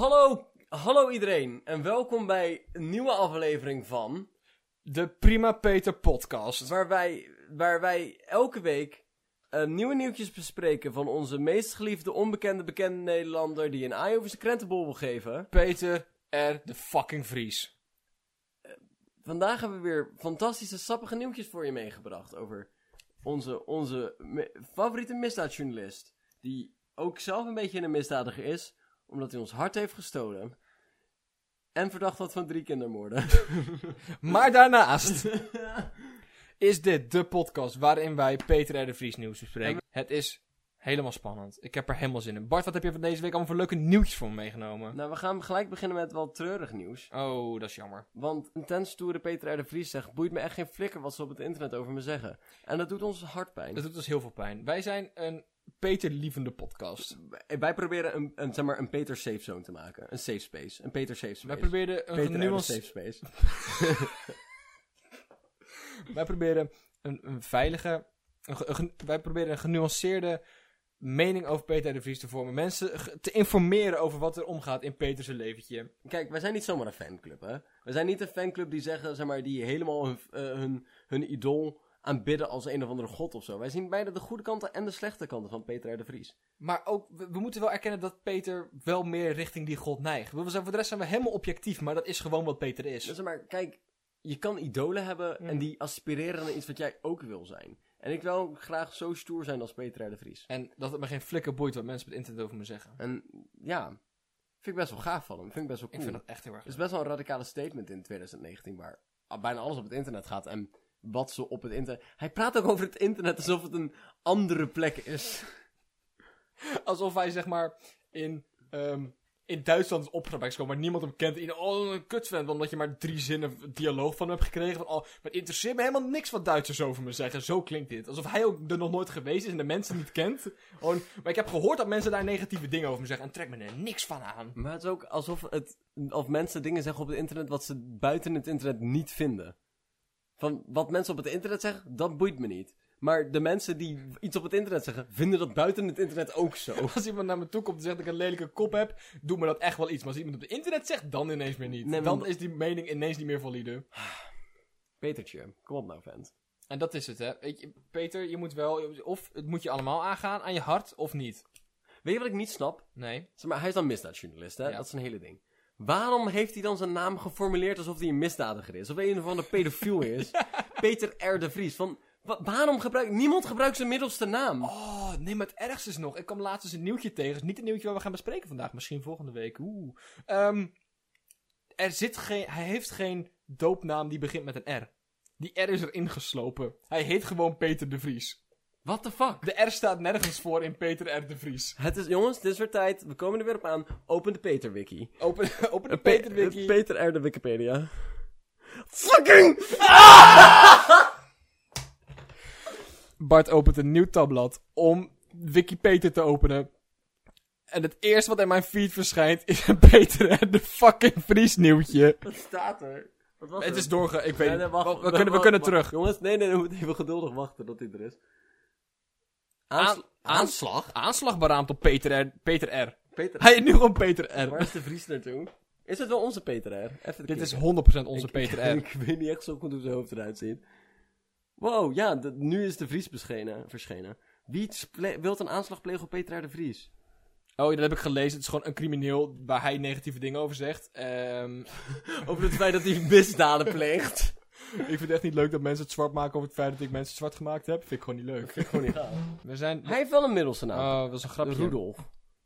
Hallo, hallo iedereen en welkom bij een nieuwe aflevering van... De Prima Peter podcast. Waar wij, waar wij elke week eh, nieuwe nieuwtjes bespreken van onze meest geliefde onbekende bekende Nederlander die een aai over zijn krentenbol wil geven. Peter R. de fucking Vries. Vandaag hebben we weer fantastische sappige nieuwtjes voor je meegebracht over onze, onze me- favoriete misdaadjournalist. Die ook zelf een beetje een misdadiger is, omdat hij ons hart heeft gestolen. En verdacht wordt van drie kindermoorden. Maar daarnaast is dit de podcast waarin wij Peter R. de Vries nieuws bespreken. Het is helemaal spannend. Ik heb er helemaal zin in. Bart, wat heb je van deze week allemaal voor leuke nieuwtjes voor me meegenomen? nou, we gaan gelijk beginnen met wel treurig nieuws. Oh, dat is jammer. Want een tenstoere Peter R. de Vries zegt, boeit me echt geen flikker wat ze op het internet over me zeggen. En dat doet ons hart pijn. Dat doet ons heel veel pijn. Wij zijn een Peter-lievende podcast. Wij- proberen een, een, zeg maar, een Peter safe zone te maken. Een safe space. Een Peter safe space. Wij probeerden een Peter safe space. Wij proberen een, een veilige... een wij proberen een genuanceerde mening over Peter de Vries te vormen. Mensen te informeren over wat er omgaat in Peters leventje. Kijk, wij zijn niet zomaar een fanclub, hè. We zijn niet een fanclub die zeggen, zeg maar, die helemaal hun, eh, hun, hun idool aanbidden als een of andere god of zo. Wij zien beide de goede kanten en de slechte kanten van Peter R. de Vries. Maar ook, we, we moeten wel erkennen dat Peter wel meer richting die god neigt. We zijn, voor de rest zijn we helemaal objectief, maar dat is gewoon wat Peter is. Dus maar, kijk, je kan idolen hebben Mm. en die aspireren naar iets wat jij ook wil zijn. En ik wil graag zo stoer zijn als Peter R. de Vries. En dat het me geen flikker boeit wat mensen op het internet over me zeggen. En ja, vind ik best wel gaaf van hem. Vind ik best wel Ik cool. vind dat echt heel erg Het is best wel een radicale statement in 2019, waar bijna alles op het internet gaat. En wat ze op het internet... Hij praat ook over het internet alsof het een andere plek is. Alsof hij zeg maar in, ehm, in Duitsland is opgebracht maar niemand hem kent. En oh, een kutvent, omdat je maar drie zinnen dialoog van hem hebt gekregen. Van, oh, maar het interesseert me helemaal niks wat Duitsers over me zeggen. Zo klinkt dit. Alsof hij ook er nog nooit geweest is en de mensen niet kent. Gewoon, maar ik heb gehoord dat mensen daar negatieve dingen over me zeggen. En trek me er niks van aan. Maar het is ook alsof, het, of mensen dingen zeggen op het internet wat ze buiten het internet niet vinden. Van wat mensen op het internet zeggen, dat boeit me niet. Maar de mensen die iets op het internet zeggen, vinden dat buiten het internet ook zo. Als iemand naar me toe komt en zegt dat ik een lelijke kop heb, doet me dat echt wel iets. Maar als iemand op het internet zegt, dan ineens meer niet. Nee, dan is die mening ineens niet meer valide. Petertje, kom op nou vent. En dat is het, hè. Weet je, Peter, je moet wel... Of het moet je allemaal aangaan aan je hart, of niet. Weet je wat ik niet snap? Nee. Zeg maar, hij is dan misdaadjournalist, hè? Ja. Dat is een hele ding. Waarom heeft hij dan zijn naam geformuleerd alsof hij een misdadiger is? Of een of andere pedofiel is? Peter R. de Vries. Van, wa- waarom gebruikt... Niemand gebruikt zijn middelste naam. Oh, nee, maar het ergste is nog. Ik kwam laatst eens een nieuwtje tegen. Het is niet een nieuwtje waar we gaan bespreken vandaag. Misschien volgende week. Oeh. Ehm, er zit geen... Hij heeft geen doopnaam die begint met een R. Die R is erin geslopen. Hij heet gewoon Peter de Vries. What the fuck? De R staat nergens voor in Peter R. de Vries. Het is, jongens, dit is weer tijd. We komen er weer op aan. Open de Peter Wiki. Open, open de Pe- Peter Wiki. Peter R. de Wikipedia. Fucking! Bart opent een nieuw tabblad om Wikipedia te openen. En het eerste wat in mijn feed verschijnt is een Peter R. de fucking Vries nieuwtje. Wat staat er? Wat was Het is doorge... Ik weet Nee, nee, niet. wacht, we, kunnen, we wacht, kunnen wacht. terug. Jongens, nee, nee, we moeten even geduldig wachten tot dit er is. Aansla- Aan- aanslag? Aanslag beraamd op Peter R. Peter R. Peter Hij is nu gewoon Peter R. Waar is de Vries naartoe? Is het wel onze Peter R? Even Dit is 100% kijken. onze Ik- Peter R. Ik weet niet echt zo goed hoe zijn hoofd eruit ziet. Wow, ja, de- nu is de Vries beschenen, verschenen. Wie wilt een aanslag plegen op Peter R. de Vries? Oh, dat heb ik gelezen. Het is gewoon een crimineel waar hij negatieve dingen over zegt. Ehm, Over het feit dat hij misdaden pleegt. Ik vind het echt niet leuk dat mensen het zwart maken over het feit dat ik mensen zwart gemaakt heb. Vind ik gewoon niet leuk. Vind ik gewoon niet gaaf. We zijn... Hij heeft wel een middelste naam. Oh, dat is een grapje. Rudolf.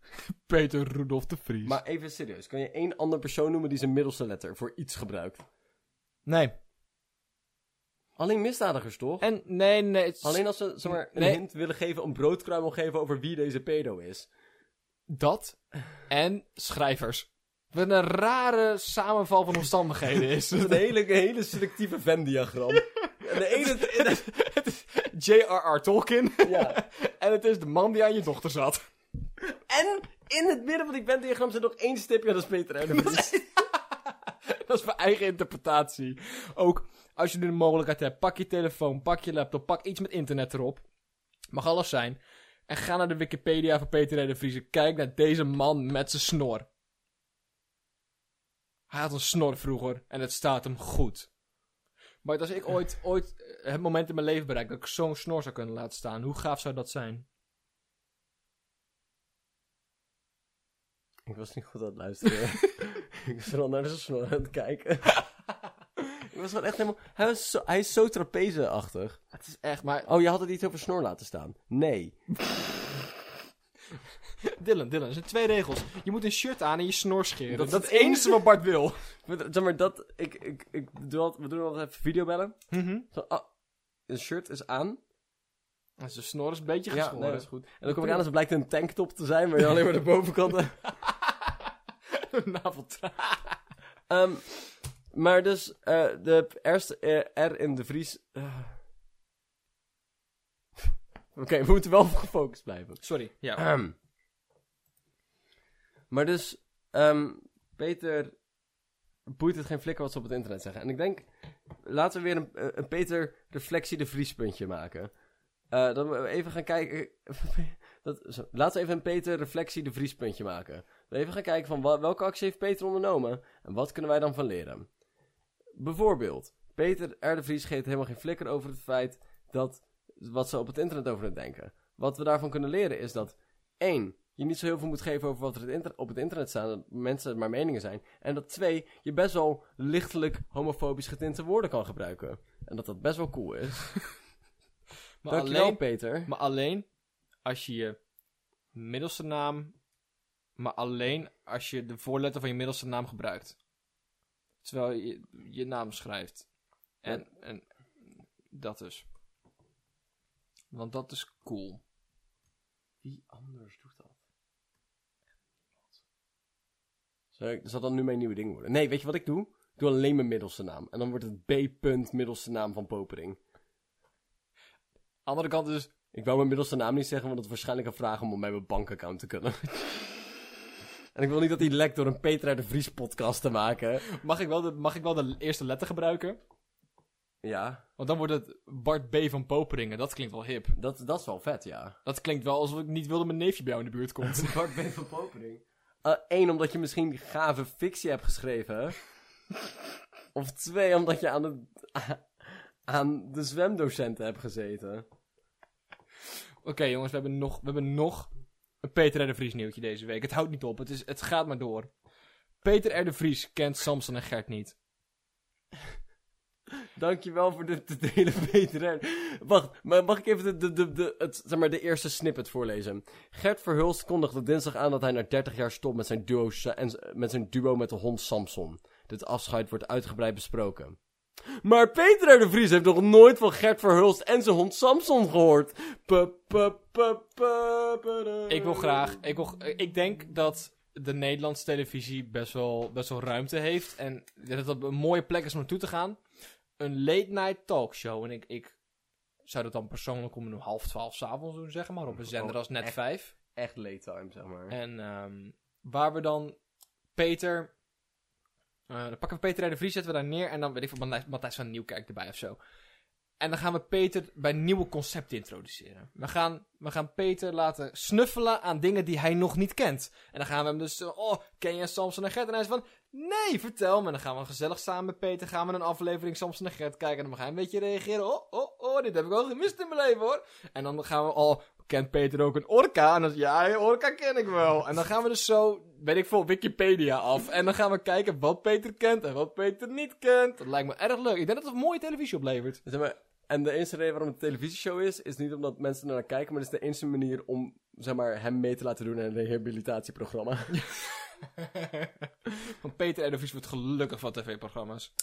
Peter Rudolf de Vries. Maar even serieus, kan je één ander persoon noemen die zijn middelste letter voor iets gebruikt? Nee. Alleen misdadigers, toch? En nee, nee. het Alleen als ze zeg maar, een Nee. hint willen geven, een broodkruimel geven over wie deze pedo is. Dat en schrijvers. Wat een rare samenval van omstandigheden is. Het is een hele, hele selectieve Venn-diagram. En de ene... het is J.R.R. Tolkien. ja. en het is de man die aan je dochter zat. En in het midden van die Venn-diagram zit nog één stipje, dat is Peter Vries. Dat is mijn eigen interpretatie. Ook als je nu de mogelijkheid hebt, pak je telefoon, pak je laptop, pak iets met internet erop. Mag alles zijn. En ga naar de Wikipedia van Peter R. de Vries. en Kijk naar deze man met zijn snor. Hij had een snor vroeger en het staat hem goed. Maar als ik ooit, ooit eh, het moment in mijn leven bereik dat ik zo'n snor zou kunnen laten staan, hoe gaaf zou dat zijn? Ik was niet goed aan het luisteren. ik was wel naar de snor aan het kijken. ik was gewoon echt helemaal... Hij, was zo, hij is zo trapezeachtig. Het is echt, maar... Oh, je had het iets over snor laten staan. Nee. Dylan, Dylan, er zijn twee regels. Je moet een shirt aan en je snor scheren. Dat Dat, is het enige wat Bart wil. Maar, Zeg maar, dat... Ik, ik, ik doe altijd, we doen altijd even videobellen. Zo, ah, een shirt is aan. En zijn snor is een beetje Ja, geschoren. nee, dat is goed. En dan kom ik aan en het blijkt een tanktop te zijn, waar je alleen maar de bovenkant... Naveltra. Ehm, maar dus, eh, de eerste eh, R in de Vries... eh. Oké, we moeten wel gefocust blijven. Sorry. Ja. Ahem. Maar dus, ehm, Peter boeit het geen flikker wat ze op het internet zeggen. En ik denk, laten we weer een, eh, een Peter reflectie de Vriespuntje maken. Eh dat we even gaan kijken... dat, laten we even een Peter reflectie de Vriespuntje maken. We even gaan kijken van welke actie heeft Peter ondernomen en wat kunnen wij dan van leren. Bijvoorbeeld, Peter R. de Vries geeft helemaal geen flikker over het feit dat wat ze op het internet over het denken. Wat we daarvan kunnen leren is dat één, je niet zo heel veel moet geven over wat er op het internet staat, dat mensen maar meningen zijn. En dat twee, je best wel lichtelijk homofobisch getinte woorden kan gebruiken. En dat dat best wel cool is. maar, Dankjewel, alleen, Peter. maar alleen als je je middelste naam... Maar alleen als je de voorletter van je middelste naam gebruikt. Terwijl je je naam schrijft. En, en dat dus. Want dat is cool. Wie anders doet dat? Zal, ik, zal dat nu mijn nieuwe ding worden? Nee, weet je wat ik doe? Ik doe alleen mijn middelste naam. En dan wordt het B. punt middelste naam van Popering. Andere kant is... Ik wou mijn middelste naam niet zeggen, want dat is waarschijnlijk een vraag om op mijn bankaccount te kunnen. en ik wil niet dat hij lekt door een Peter uit de Vries podcast te maken. Mag ik, wel de, mag ik wel de eerste letter gebruiken? Ja, Want dan wordt het Bart B. van Poperingen. Dat klinkt wel hip. dat, dat is wel vet, ja. Dat klinkt wel alsof ik niet wil dat mijn neefje bij jou in de buurt komt. Bart B. van Popering. Eén, omdat je misschien gave fictie hebt geschreven. of twee, omdat je aan, het, aan de zwemdocenten hebt gezeten. Oké jongens, we hebben, nog, we hebben nog een Peter R. de Vries nieuwtje deze week. Het houdt niet op, het, is, het gaat maar door. Peter R. de Vries kent Samson en Gert niet. Dankjewel voor te delen, Peter. R. Wacht, mag ik even de, de, de, de, het, zeg maar, de eerste snippet voorlezen? Gert Verhulst kondigde dinsdag aan dat hij na 30 jaar stopt met zijn, duo, en, met zijn duo met de hond Samson. Dit afscheid wordt uitgebreid besproken. Maar Peter de Vries heeft nog nooit van Gert Verhulst en zijn hond Samson gehoord. Ik wil graag, ik, wil, ik denk dat de Nederlandse televisie best wel, best wel ruimte heeft. En dat het een mooie plek is om naartoe te gaan. Een late night talkshow. En ik, ik zou dat dan persoonlijk om een half twaalf s'avonds doen, zeg maar. Op een zender Oh, als Net? 5. Echt late time, zeg maar. En ehm, waar we dan Peter. eh, dan pakken we Peter R. de Vries, zetten we daar neer. En dan weet ik van Matthijs- Matthijs van Nieuwkerk erbij of zo. En dan gaan we Peter bij nieuwe concepten introduceren. We gaan, we gaan Peter laten snuffelen aan dingen die hij nog niet kent. En dan gaan we hem dus. eh, oh, ken je Samson en Gert? En hij is van. Nee, vertel me. En dan gaan we gezellig samen met Peter. Gaan we een aflevering Samson en Gert kijken. En dan ga je een beetje reageren. Oh, oh, oh, dit heb ik wel gemist in mijn leven hoor. En dan gaan we al. Kent Peter ook een orka? En dan ja, orka ken ik wel. En dan gaan we dus zo, weet ik veel, Wikipedia af. En dan gaan we kijken wat Peter kent en wat Peter niet kent. Dat lijkt me erg leuk. Ik denk dat het een mooie televisie oplevert. Zeg maar, en de enige reden waarom het een televisieshow is, is niet omdat mensen er naar kijken, maar het is de enige manier om zeg maar, hem mee te laten doen in een rehabilitatieprogramma. Van Peter Vries wordt gelukkig van tv-programma's.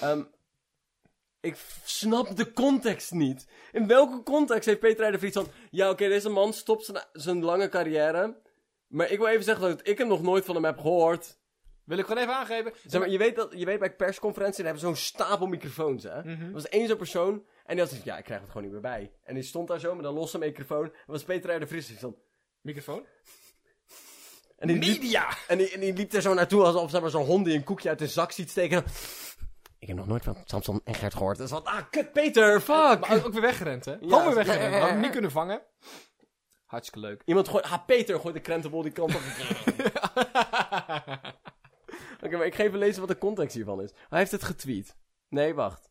Ehm, ik snap de context niet. In welke context heeft Peter Vries van... Ja, oké, deze man stopt zijn, zijn lange carrière. Maar ik wil even zeggen dat ik hem nog nooit van hem heb gehoord. Wil ik gewoon even aangeven. Zeg maar, je weet, dat, je weet bij persconferenties, dan hebben ze zo'n stapel microfoons, hè? Mhm. Er was één zo'n persoon en die had van, ja, ik krijg het gewoon niet meer bij. En die stond daar zo met een losse microfoon. En was Peter R. de Vries. die stond- Microfoon? En die, liep, Media! en, die, en die liep er zo naartoe alsof zeg maar, zo'n hond die een koekje uit een zak ziet steken. Ik heb nog nooit van Samson en Gert gehoord. Dat is van, ah, kut Peter, fuck! Maar ook weer weggerend, hè? Ja, Gewoon weer weggerend. ja, We ja, hadden hem ja. niet kunnen vangen. Hartstikke leuk. Iemand gooit, ah, Peter gooit de krentenbol die kant op. Oké, maar ik ga even lezen wat de context hiervan is. Hij heeft het getweet. Nee, wacht.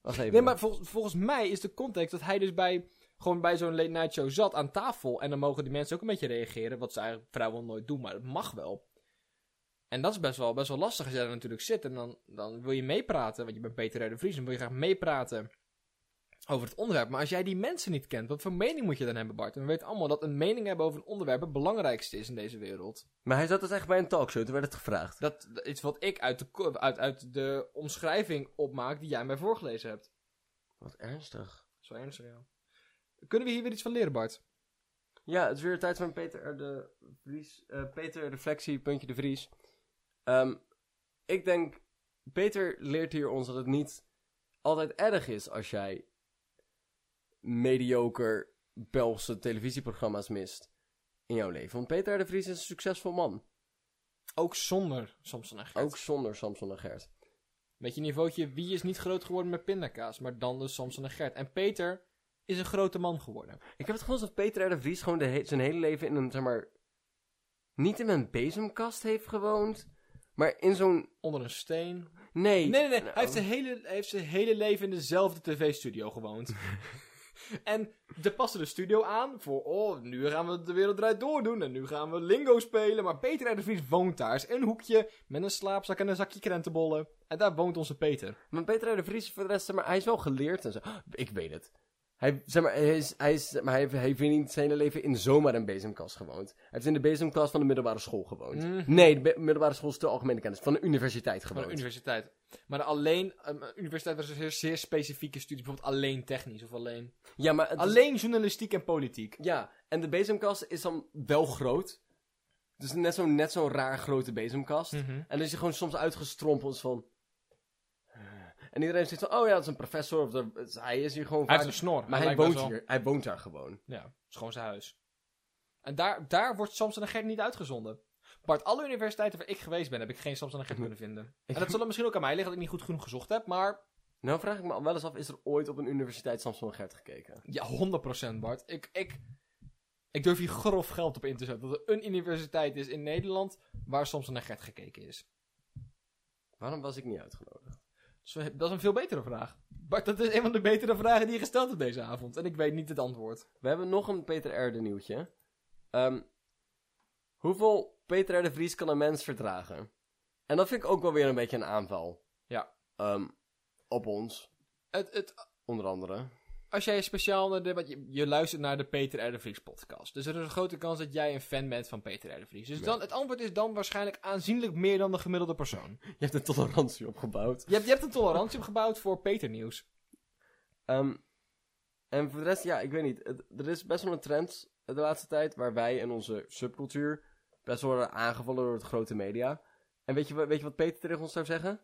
Wacht even. Nee, maar vol- volgens mij is de context dat hij dus bij, gewoon bij zo'n late night show zat aan tafel. En dan mogen die mensen ook een beetje reageren. Wat ze eigenlijk vrijwel nooit doen, maar het mag wel. En dat is best wel, best wel lastig als jij er natuurlijk zit. En dan, dan wil je meepraten, want je bent Peter R. de Vries. Dan wil je graag meepraten over het onderwerp. Maar als jij die mensen niet kent, wat voor mening moet je dan hebben, Bart? En we weten allemaal dat een mening hebben over een onderwerp het belangrijkste is in deze wereld. Maar hij zat dus echt bij een talkshow, toen werd het gevraagd. Dat, is wat ik uit de, uit, uit de omschrijving opmaak die jij mij voorgelezen hebt. Wat ernstig. Zo ernstig, ja. Kunnen we hier weer iets van leren, Bart? Ja, het is weer tijd van Peter R. de Vries. eh, Peter Reflectie, puntje de Vries. Ehm, ik denk, Peter leert hier ons dat het niet altijd erg is als jij mediocre Belgische televisieprogramma's mist in jouw leven. Want Peter R. de Vries is een succesvol man. Ook zonder Samson en Gert. Ook zonder Samson en Gert. Weet je niveautje, wie is niet groot geworden met pindakaas, maar dan dus Samson en Gert. En Peter is een grote man geworden. Ik heb het gevoel alsof Peter R. de Vries gewoon de he- zijn hele leven in een, zeg maar... Niet in een bezemkast heeft gewoond, maar in zo'n... Onder een steen. Nee. Nee, nee, nee. Nou, Hij heeft zijn hele, hij heeft zijn hele leven in dezelfde tv-studio gewoond. en er paste de studio aan voor, oh, nu gaan we de wereld draait door doen. En nu gaan we lingo spelen. Maar Peter R. de Vries woont daar. Is een hoekje met een slaapzak en een zakje krentenbollen. En daar woont onze Peter. Maar Peter R. de Vries, voor de rest, maar, hij is wel geleerd en zo. Ik weet het. Hij, zeg maar, hij, is, hij, is, maar hij, heeft, hij heeft niet zijn hele leven in zomaar een bezemkast gewoond. Hij heeft in de bezemkast van de middelbare school gewoond. Mhm. Nee, de middelbare school is te algemene kennis. Van de universiteit Van gewoond. een universiteit. Maar alleen, een universiteit was een zeer, zeer specifieke studie. Bijvoorbeeld alleen technisch of alleen... ja, maar het is- Alleen journalistiek en politiek. Ja, en de bezemkast is dan wel groot. Dus net zo'n net zo'n raar grote bezemkast. Mhm. En dan is hij gewoon soms uitgestrompeld van... En iedereen zegt van, oh ja, dat is een professor. Of hij is hier gewoon Hij vaak... heeft een snor. Maar hij woont wel- hier. Hij woont daar gewoon. Ja, dat is gewoon zijn huis. En daar, daar wordt Samson en Gert niet uitgezonden. Bart, alle universiteiten waar ik geweest ben, heb ik geen Samson en Gert kunnen vinden. En dat zal er misschien ook aan mij liggen dat ik niet goed genoeg gezocht heb, maar Nou vraag ik me al wel eens af, is er ooit op een universiteit Samson en Gert gekeken? ja, 100% Bart. Ik, ik, ik durf hier grof geld op in te zetten dat er een universiteit is in Nederland waar Samson en Gert gekeken is. Waarom was ik niet uitgenodigd? Dus dat is een veel betere vraag. Bart, dat is een van de betere vragen die je gesteld hebt deze avond. En ik weet niet het antwoord. We hebben nog een Peter R. de nieuwtje. Ehm, hoeveel Peter R. de Vries kan een mens verdragen? En dat vind ik ook wel weer een beetje een aanval. Ja. Ehm, op ons, Het, het, onder andere. Als jij speciaal naar de, want je, je luistert naar de Peter R. de Vries podcast. Dus er is een grote kans dat jij een fan bent van Peter R. de Vries. Dus Ja. dan, het antwoord is dan waarschijnlijk aanzienlijk meer dan de gemiddelde persoon. Je hebt een tolerantie opgebouwd. Je hebt, je hebt een tolerantie opgebouwd voor Peter nieuws. Ehm, en voor de rest, ja, ik weet niet. Het- er is best wel een trend de laatste tijd waar wij en onze subcultuur best wel worden aangevallen door het grote media. En weet je, weet je wat Peter tegen ons zou zeggen?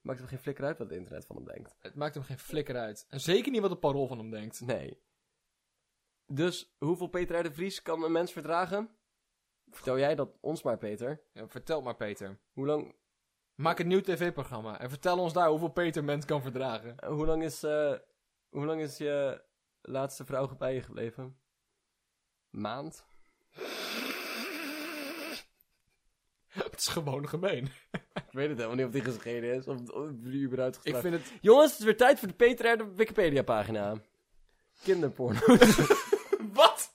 Maakt hem geen flikker uit wat het internet van hem denkt. Het maakt hem geen flikker uit. En zeker niet wat het parool van hem denkt. Nee. Dus hoeveel Peter R. de Vries kan een mens verdragen? Vertel jij dat ons maar, Peter. Ja, vertel maar Peter. Hoe lang, Maak een nieuw tv-programma en vertel ons daar hoeveel Peter mens kan verdragen. eh, hoe lang, is, eh, hoe lang is je laatste vrouw bij je gebleven? Maand? Het is gewoon gemeen. Ik weet het helemaal niet of die geschreven is. Of, of die überhaupt Ik vind het... Jongens, het is weer tijd voor de Peter R. de Wikipedia-pagina. Kinderporno. Wat?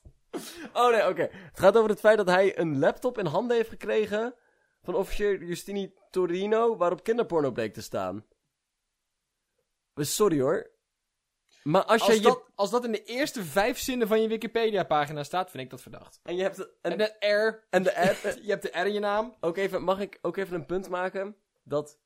oh nee, oké. Het gaat over het feit dat hij een laptop in handen heeft gekregen... van officier Justini Torino... waarop kinderporno bleek te staan. Eh, Sorry hoor. Maar als, Als, je... dat, als dat in de eerste vijf zinnen van je Wikipedia-pagina staat, vind ik dat verdacht. en je hebt... de- En En, de R, en de app... je hebt de R in je naam. ook even, mag ik ook even een punt maken? Dat...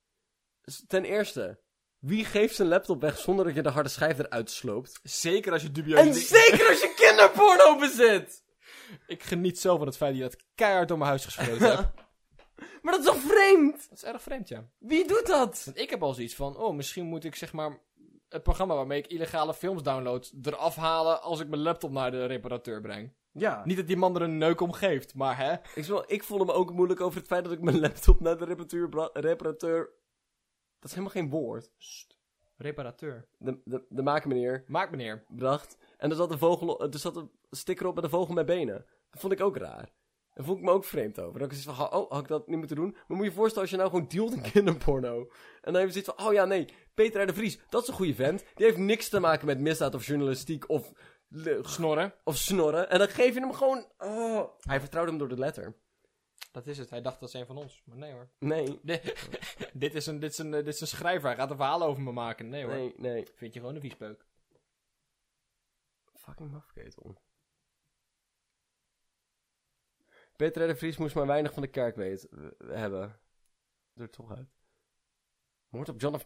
Ten eerste... Wie geeft zijn laptop weg zonder dat je de harde schijf eruit sloopt? Zeker als je dubieuze En zeker als je kinderporno bezit! Ik geniet zo van het feit dat je dat keihard door mijn huis geschreven hebt. Maar dat is toch vreemd? Dat is erg vreemd, ja. Wie doet dat? Want ik heb al zoiets van, oh, misschien moet ik zeg maar het programma waarmee ik illegale films download eraf halen als ik mijn laptop naar de reparateur breng. Ja. Niet dat die man er een neuk om geeft, maar hè. Ik, zal- ik voelde me ook moeilijk over het feit dat ik mijn laptop naar de reparateur... reparateur dat is helemaal geen woord. Reparateur. De, de, de makermeneer Maak meneer. bracht. En er zat, een vogel, er zat een sticker op met een vogel met benen. Dat vond ik ook raar. Daar voel ik me ook vreemd over. Dan is het van, oh, had ik dat niet moeten doen? Maar moet je je voorstellen als je nou gewoon dealt in kinderporno. En dan heb je zoiets van, oh ja, nee, Peter R. de Vries, dat is een goede vent. Die heeft niks te maken met misdaad of journalistiek of, Snorren. of snorren. En dan geef je hem gewoon, oh. Hij vertrouwde hem door de letter. Dat is het. Hij dacht dat is een van ons. Maar nee hoor. Nee, Dit, is een, dit, is een, dit is een schrijver. Hij gaat een verhaal over me maken. Nee hoor. nee, nee. Vind je gewoon een viespeuk. Fucking mafketel. Peter de Vries moest maar weinig van de kerk weten, hebben. Er toch uit. Moord op John.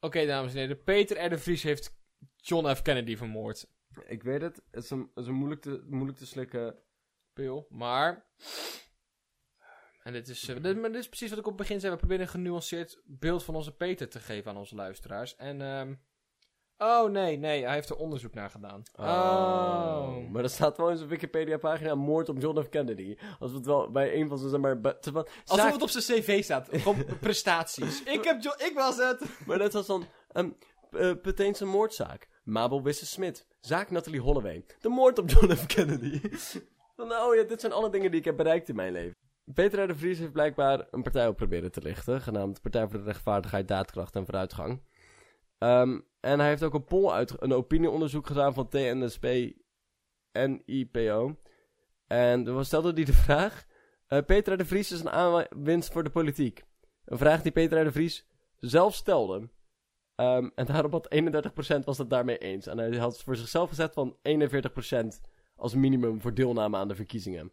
Oké, dames en heren. Peter R. de Vries heeft John F. Kennedy vermoord. Ik weet het, het is een, het is een moeilijk, te, moeilijk te slikken. Pil. Maar... En dit is, eh, dit, maar dit is precies wat ik op het begin zei. We proberen een genuanceerd beeld van onze Peter te geven aan onze luisteraars. En... ehm oh, nee, nee. Hij heeft er onderzoek naar gedaan. Oh. Maar er staat wel in zijn Wikipedia-pagina moord op John F. Kennedy. Als het wel bij een van zijn, zeg maar... Alsof zaak- het op zijn cv staat. Gewoon prestaties. ik, heb John, ik was het. Maar net als dan... Um, uh, Peteense moordzaak. Mabel Wisse-Smit. Zaak Natalie Holloway. De moord op John F. Kennedy. Oh ja, dit zijn alle dingen die ik heb bereikt in mijn leven. Peter R. de Vries heeft blijkbaar een partij op proberen te lichten. Genaamd Partij voor de Rechtvaardigheid, Daadkracht en Vooruitgang. Ehm, en hij heeft ook een poll uit... Een opinieonderzoek gedaan van TNSP en IPO. En was- stelde hij de vraag... Peter R. de Vries is een aanwinst voor de politiek. Een vraag die Peter R. de Vries zelf stelde. Ehm, en daarop had 31% was het daarmee eens. En hij had voor zichzelf gezet van 41% als minimum voor deelname aan de verkiezingen.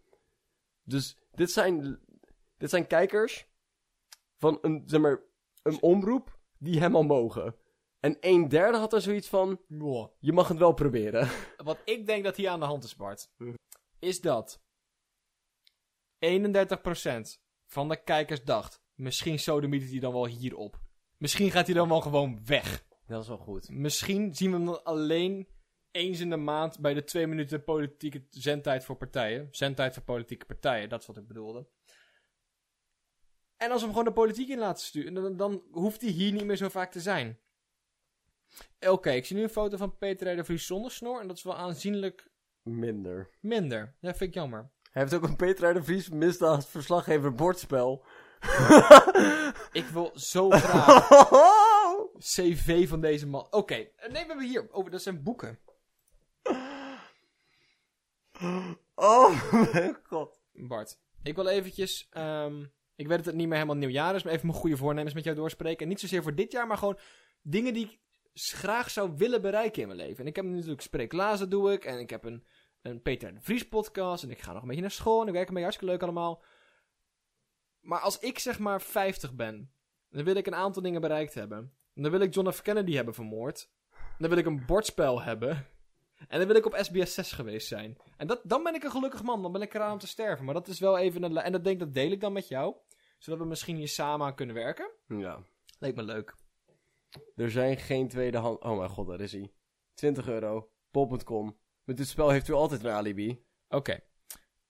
Dus dit zijn, dit zijn kijkers van een, zeg maar, een omroep die hem al mogen. En een derde had er zoiets van, je mag het wel proberen. Wat ik denk dat hier aan de hand is, Bart, Mhm. is dat 31% van de kijkers dacht, misschien sodemietert hij dan wel hierop. Misschien gaat hij dan wel gewoon weg. Dat is wel goed. Misschien zien we hem dan alleen eens in de maand bij de twee minuten politieke zendtijd voor partijen. Zendtijd voor politieke partijen, dat is wat ik bedoelde. En als we hem gewoon de politiek in laten sturen, dan, dan hoeft hij hier niet meer zo vaak te zijn. Oké, ik zie nu een foto van Peter Vries zonder snor. En dat is wel aanzienlijk Minder. minder. Dat vind ik jammer. Hij heeft ook een Peter Vries misdaadverslaggever bordspel. Ik wil zo graag CV van deze man. Oké, eh, nee, we hebben hier. Oh, dat zijn boeken. oh mijn god. Bart, ik wil eventjes... ehm, ik weet dat het niet meer helemaal nieuwjaar is, maar even mijn goede voornemens met jou doorspreken. En niet zozeer voor dit jaar, maar gewoon dingen die ik graag zou willen bereiken in mijn leven. En ik heb natuurlijk Spreek Lazen doe ik. En ik heb een, een Peter de Vries podcast. En ik ga nog een beetje naar school. En ik werk ermee hartstikke leuk allemaal. Maar als ik zeg maar 50 ben, dan wil ik een aantal dingen bereikt hebben. En dan wil ik John F. Kennedy hebben vermoord. Dan wil ik een bordspel hebben. En dan wil ik op SBS 6 geweest zijn. En dat, dan ben ik een gelukkig man. Dan ben ik eraan om te sterven. Maar dat is wel even een... En dat denk dat deel ik dan met jou. Zodat we misschien hier samen aan kunnen werken. Ja. Leek me leuk. Er zijn geen tweedehand... Oh mijn god, daar is hij. 20 euro. Pol.com. Met dit spel heeft u altijd een alibi. Oké.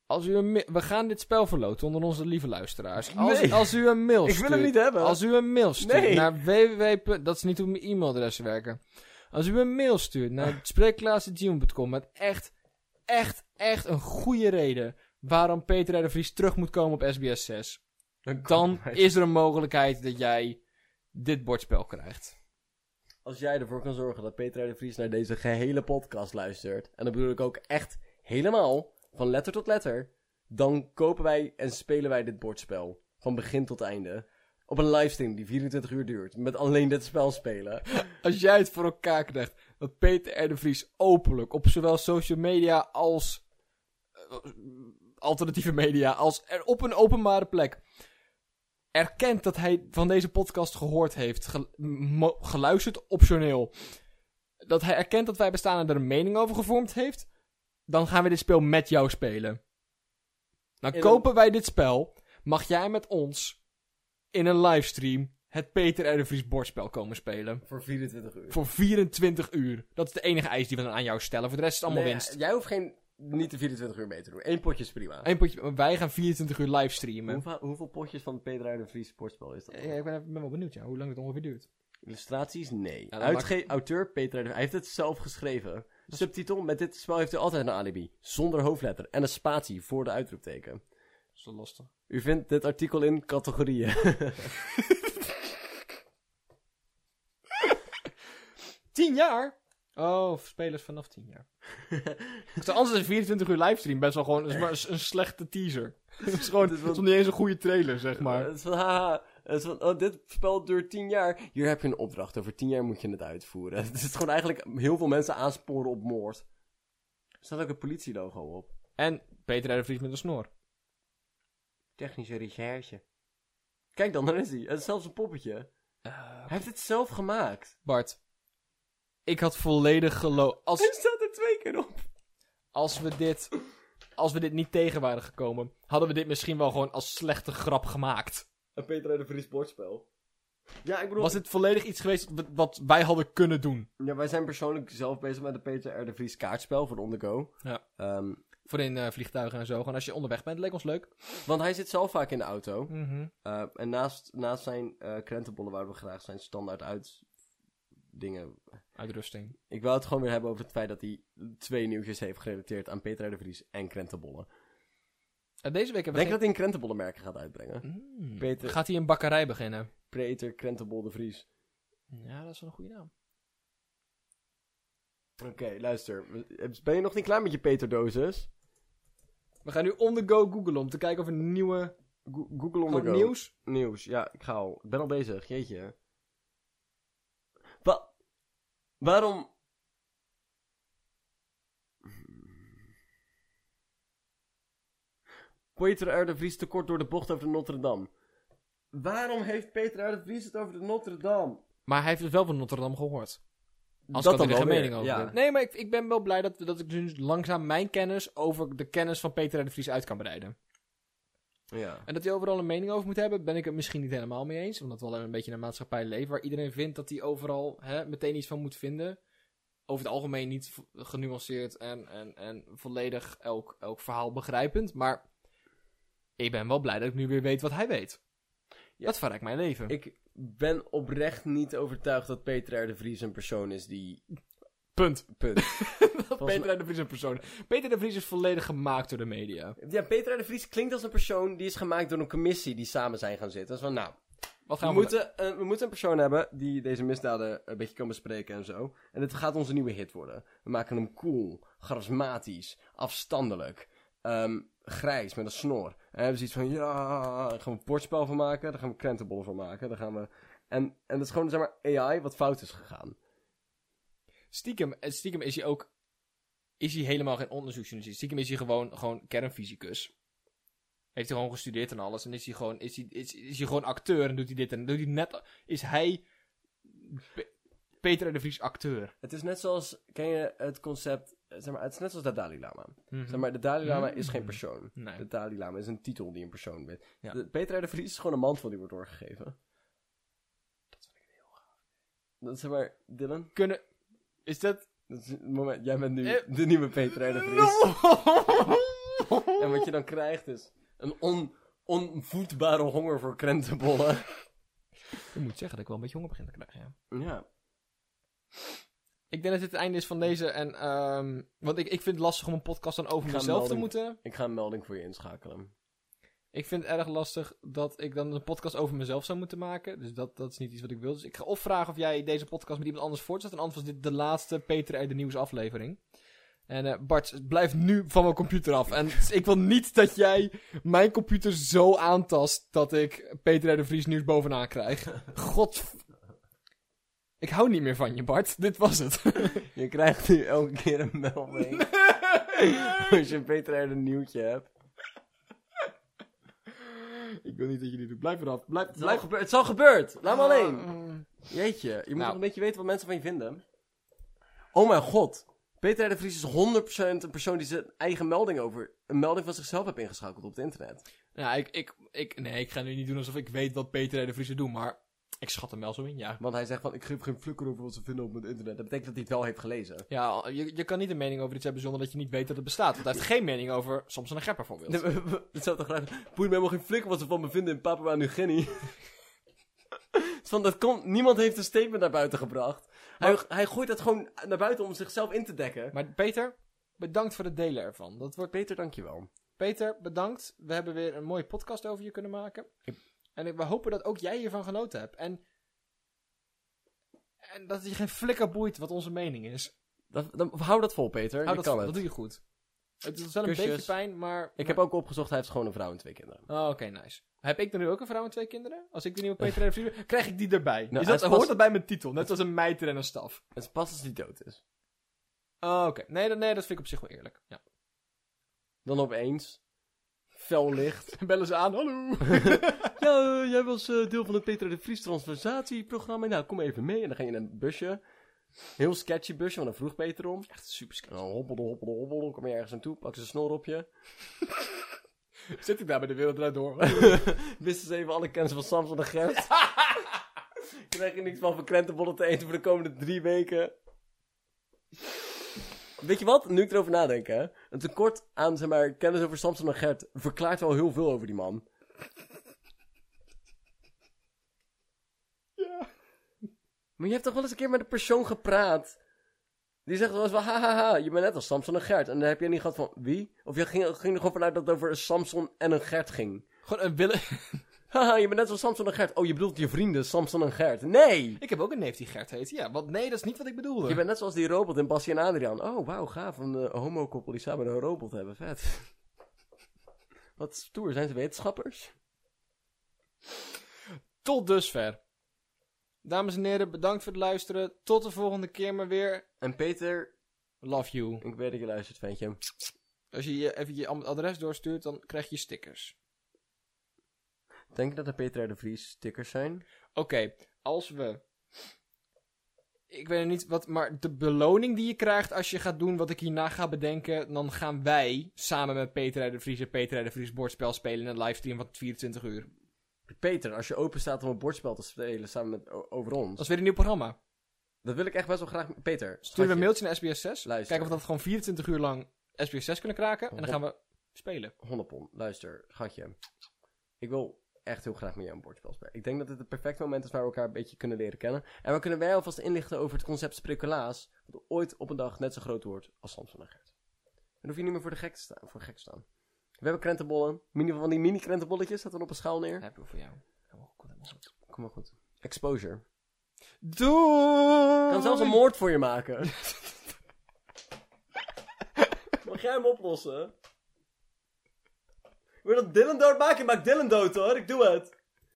Als u een we gaan dit spel verloten onder onze lieve luisteraars. Als, Nee. als u een mail Ik stuurt. wil hem niet hebben. Als u een mail stuurt Nee. naar www. Dat is niet hoe mijn e-mailadressen werken. Als u een mail stuurt naar spreekklaas.gmail.com met echt, echt, echt een goede reden waarom Peter R. de Vries terug moet komen op SBS 6. Dan is er een mogelijkheid dat jij dit bordspel krijgt. Als jij ervoor kan zorgen dat Peter de Vries naar deze gehele podcast luistert. En dan bedoel ik ook echt helemaal, van letter tot letter. Dan kopen wij en spelen wij dit bordspel. Van begin tot einde. Op een livestream die 24 uur duurt. Met alleen dit spel spelen. Als jij het voor elkaar krijgt dat Peter R. de Vries openlijk op zowel social media als eh, alternatieve media, als er op een openbare plek erkent dat hij van deze podcast gehoord heeft, geluisterd, optioneel, dat hij erkent dat wij bestaan en er een mening over gevormd heeft, dan gaan we dit spel met jou spelen. Dan In kopen wij dit spel, mag jij met ons in een livestream het Peter R. de Vries bordspel komen spelen. Voor 24 uur. Voor 24 uur. Dat is de enige eis die we dan aan jou stellen. Voor de rest is het allemaal Nee, winst. Jij hoeft geen, niet de 24 uur mee te doen. Eén potje is prima. Eén potje, wij gaan 24 uur livestreamen. Hoeveel, hoeveel potjes van Peter de Vries sportspel is dat? Ja, ik ben, ben wel benieuwd, ja, hoe lang het ongeveer duurt. Illustraties? Nee. dan Uitge- Auteur Peter Hij heeft het zelf geschreven. Subtitel, met dit spel heeft u altijd een alibi. Zonder hoofdletter en een spatie voor de uitroepteken. Dat is wel lastig. U vindt dit artikel in categorieën. Tien jaar? Oh, spelers vanaf 10 jaar. Anders is een 24 uur livestream best wel gewoon is maar een, slechte teaser. Het is gewoon, het is niet eens een goede trailer, zeg maar. Het is van, haha, het is van, oh, dit spel duurt 10 jaar. Hier heb je een opdracht. Over 10 jaar moet je het uitvoeren. Het is gewoon eigenlijk heel veel mensen aansporen op moord. Er staat ook een politielogo op. En Peter R. Vries met een snor. Technische recherche. Kijk dan, daar is hij. Het is zelfs een poppetje. Hij heeft het zelf gemaakt. Bart, ik had volledig geloof... Als, Hij staat er twee keer op. als, we dit, als we dit niet tegen waren gekomen, hadden we dit misschien wel gewoon als slechte grap gemaakt. Een Peter uit de Vries sportspel. Ja, ik bedoel... Was dit volledig iets geweest wat- wij hadden kunnen doen? Ja, wij zijn persoonlijk zelf bezig met de Peter R. de Vries kaartspel voor de On The Go. Ja. Ehm, Voor in eh, vliegtuigen en zo. Gewoon als je onderweg bent, leek ons leuk. want hij zit zelf vaak in de auto. Mhm. Eh, en naast, naast zijn eh krentenbollen waar we graag zijn standaard uit dingen. Uitrusting. Ik wil het gewoon weer hebben over het feit dat hij twee nieuwtjes heeft gerelateerd aan Peter de Vries en krentenbollen. En deze week Ik hebben denk we dat hij een krentenbollenmerk gaat uitbrengen. Mm. Peter- Gaat hij een bakkerij beginnen? Peter Krentenbol de Vries. Ja, dat is wel een goede naam. Oké, luister. Ben je nog niet klaar met je Peter-dosis? We gaan nu on the go googlen om te kijken of er nieuwe Go- Google on the gewoon go. nieuws... Nieuws. Ja, ik ga al. Ik ben al bezig. Jeetje. Wa waarom... Peter R. de Vries tekort door de bocht over de Notre Dame. Waarom heeft Peter R. de Vries het over de Notre Dame? Maar hij heeft het wel van Notre Dame gehoord. Als Dat ik had er dan geen mening over. ja. Nee, maar ik, ik ben wel blij dat, dat ik dus langzaam mijn kennis over de kennis van Peter R. de Vries uit kan breiden. Ja. En dat hij overal een mening over moet hebben, ben ik het misschien niet helemaal mee eens. Omdat we wel een beetje in een maatschappij leven waar iedereen vindt dat hij overal hè, meteen iets van moet vinden. Over het algemeen niet genuanceerd en, en, en volledig elk, elk verhaal begrijpend. Maar ik ben wel blij dat ik nu weer weet wat hij weet. Dat verrijkt mijn leven. Ik ben oprecht niet overtuigd dat Peter R. de Vries een persoon is die... Punt. Punt. Dat Peter R. de Vries een persoon. Peter de Vries is volledig gemaakt door de media. Ja, Peter R. de Vries klinkt als een persoon die is gemaakt door een commissie die samen zijn gaan zitten. Dus van, nou, Wat we gaan we, moeten, een- we moeten een persoon hebben die deze misdaden een beetje kan bespreken en zo. En het gaat onze nieuwe hit worden. We maken hem cool, charismatisch, afstandelijk, ehm, grijs met een snor. En we hebben zoiets van, ja, daar gaan we een bordspel van maken, daar gaan we krentenbollen van maken, daar gaan we... En, en dat is gewoon, zeg maar, AI wat fout is gegaan. Stiekem, eh, stiekem is hij ook... Is hij helemaal geen onderzoeksjournalist. Stiekem is hij gewoon, gewoon kernfysicus. Heeft hij gewoon gestudeerd en alles. En is hij gewoon, is hij, is, is hij gewoon acteur en doet hij dit en doet hij net... Is hij... Pe- Peter de Vries acteur. Het is net zoals, ken je het concept, eh, zeg maar, het is net zoals de Dalai Lama. Mhm. Zeg maar, de Dalai Lama is geen persoon. Nee. De Dalai Lama is een titel die een persoon weet. Ja. De, Peter de Vries is gewoon een mantel die wordt doorgegeven. Dat vind ik heel gaaf. Dat zeg maar, Dylan, Kunnen... Is dat... dat is het moment, jij bent nu Eh. de nieuwe Peter R. de Vries. En wat je dan krijgt is een on, onvoedbare honger voor krentenbollen. Ik moet zeggen dat ik wel een beetje honger begin te krijgen, ja. Ja. Ik denk dat dit het einde is van deze. En, ehm, want ik, ik vind het lastig om een podcast dan over mezelf te moeten. Ik ga een melding voor je inschakelen. Ik vind het erg lastig dat ik dan een podcast over mezelf zou moeten maken. Dus dat, dat is niet iets wat ik wil. Dus ik ga of vragen of jij deze podcast met iemand anders voortzet. En anders was dit de laatste Peter uit de nieuwsaflevering. En eh, Bart, blijf nu van mijn computer af. En ik wil niet dat jij mijn computer zo aantast dat ik Peter uit de Vries nieuws bovenaan krijg. God. Ik hou niet meer van je, Bart. Dit was het. Je krijgt nu elke keer een melding als je een Peter R. een nieuwtje hebt. Ik wil niet dat je dit doet. Blijf eraf. Blijf, Het is al, gebeurd. het is al gebeurd. Laat me alleen. Ah. Jeetje, je moet Nou. een beetje weten wat mensen van je vinden. Oh mijn god. Peter R. de Vries is 100% een persoon die zijn eigen melding over... Een melding van zichzelf heeft ingeschakeld op het internet. Ja, ik, ik, ik, nee, ik ga nu niet doen alsof ik weet wat Peter R. de Vries doet, maar ik schat hem wel zo in, ja. Want hij zegt van, ik geef geen flikker over wat ze vinden op het internet. Dat betekent dat hij het wel heeft gelezen. Ja, je, je kan niet een mening over iets hebben zonder dat je niet weet dat het bestaat. Want hij heeft geen mening over soms een gep bijvoorbeeld. Het zou toch graag... Boeit me helemaal geen flikker wat ze van me vinden in Papua is van, dat komt... Niemand heeft een statement naar buiten gebracht. Hij, hij gooit het gewoon naar buiten om zichzelf in te dekken. Maar Peter, bedankt voor het delen ervan. Dat wordt... Peter, dankjewel. Peter, bedankt. We hebben weer een mooie podcast over je kunnen maken. En we hopen dat ook jij hiervan genoten hebt. En, en dat het je geen flikker boeit wat onze mening is. Dat, dan, hou dat vol, Peter. Hou je dat, dat het. doe je goed. Het is wel een Kusjes. beetje pijn, maar... Ik heb ook opgezocht, hij heeft gewoon een vrouw en twee kinderen. Oh, oké, nice. Heb ik dan nu ook een vrouw en twee kinderen? Als ik de nieuwe Peter Vrienden, krijg ik die erbij. Nou, is dat, pas- hoort dat bij mijn titel? Net als een mijter en een staf. Het is pas als hij dood is. Oh, oké. Nee, dat- nee, dat vind ik op zich wel eerlijk. Ja. Dan opeens. Fel licht. Bellen ze aan, hallo. ja, eh, jij was eh, deel van het Peter de Vries transversatieprogramma. Nou, kom even mee. En dan ga je in een busje. Heel sketchy busje, want dan vroeg Peter om. Echt super En dan hoppelde, hoppelde, hoppelde. Kom je ergens aan toe, pak ze een snor op je. Zit ik daar bij de wereld draait door? Wisten ze even alle kennis van Samson en Gert. Krijg je niks van van krentenbollen te eten voor de komende drie weken. Weet je wat? Nu ik erover nadenk, hè. Een tekort aan, zeg maar, kennis over Samson en Gert verklaart wel heel veel over die man. ja. Maar je hebt toch wel eens een keer met een persoon gepraat. Die zegt wel eens van, hahaha, je bent net als Samson en Gert. En dan heb je niet gehad van, wie? Of je ging, ging er gewoon vanuit dat het over een Samson en een Gert ging. Gewoon een willen... Haha, je bent net als Samson en Gert. Oh, je bedoelt je vrienden Samson en Gert. Nee! ik heb ook een neef die Gert heet. Ja, want nee, dat is niet wat ik bedoelde. Je bent net zoals die robot in Bassie en Adriaan. Oh, wauw, gaaf. Een uh, homokoppel die samen een robot hebben. Vet. Wat stoer. Zijn ze wetenschappers? Tot dusver. Dames en heren, bedankt voor het luisteren. Tot de volgende keer maar weer. En Peter, Love you. ik weet dat je luistert, ventje. Als je je even je adres doorstuurt, dan krijg je stickers. Denk je dat er Peter de Vries stickers zijn? Oké, als we... Ik weet niet wat, maar de beloning die je krijgt als je gaat doen wat ik hierna ga bedenken, dan gaan wij samen met Peter R. de Vries en Peter R. de Vries bordspel spelen in een livestream van 24 uur. Peter, als je open staat om een bordspel te spelen samen met o- over ons. Dat is weer een nieuw programma. Dat wil ik echt best wel graag. Peter, Sturen we een mailtje naar SBS6. Luister. Kijken of we dat gewoon 24 uur lang SBS6 kunnen kraken. En dan gaan we spelen. 100 pond. Luister, gatje. Ik wil echt heel graag met jou een bordspel spelen. Ik denk dat dit het perfecte moment is waar we elkaar een beetje kunnen leren kennen. En we kunnen wij alvast inlichten over het concept speculaas. Dat ooit op een dag net zo groot wordt als Samson en Gert. Dan hoef je niet meer voor de gek te staan. Voor gek te staan. We hebben krentenbollen. Mini, van die mini krentenbolletjes. Zetten we op een schaal neer. heb ik voor jou. Helemaal goed, helemaal goed. Kom maar goed. Exposure. Doei! Ik kan zelfs een moord voor je maken. Mag jij hem oplossen? Wil dat Dylan dood maken? Maak Dylan dood hoor. Ik doe het.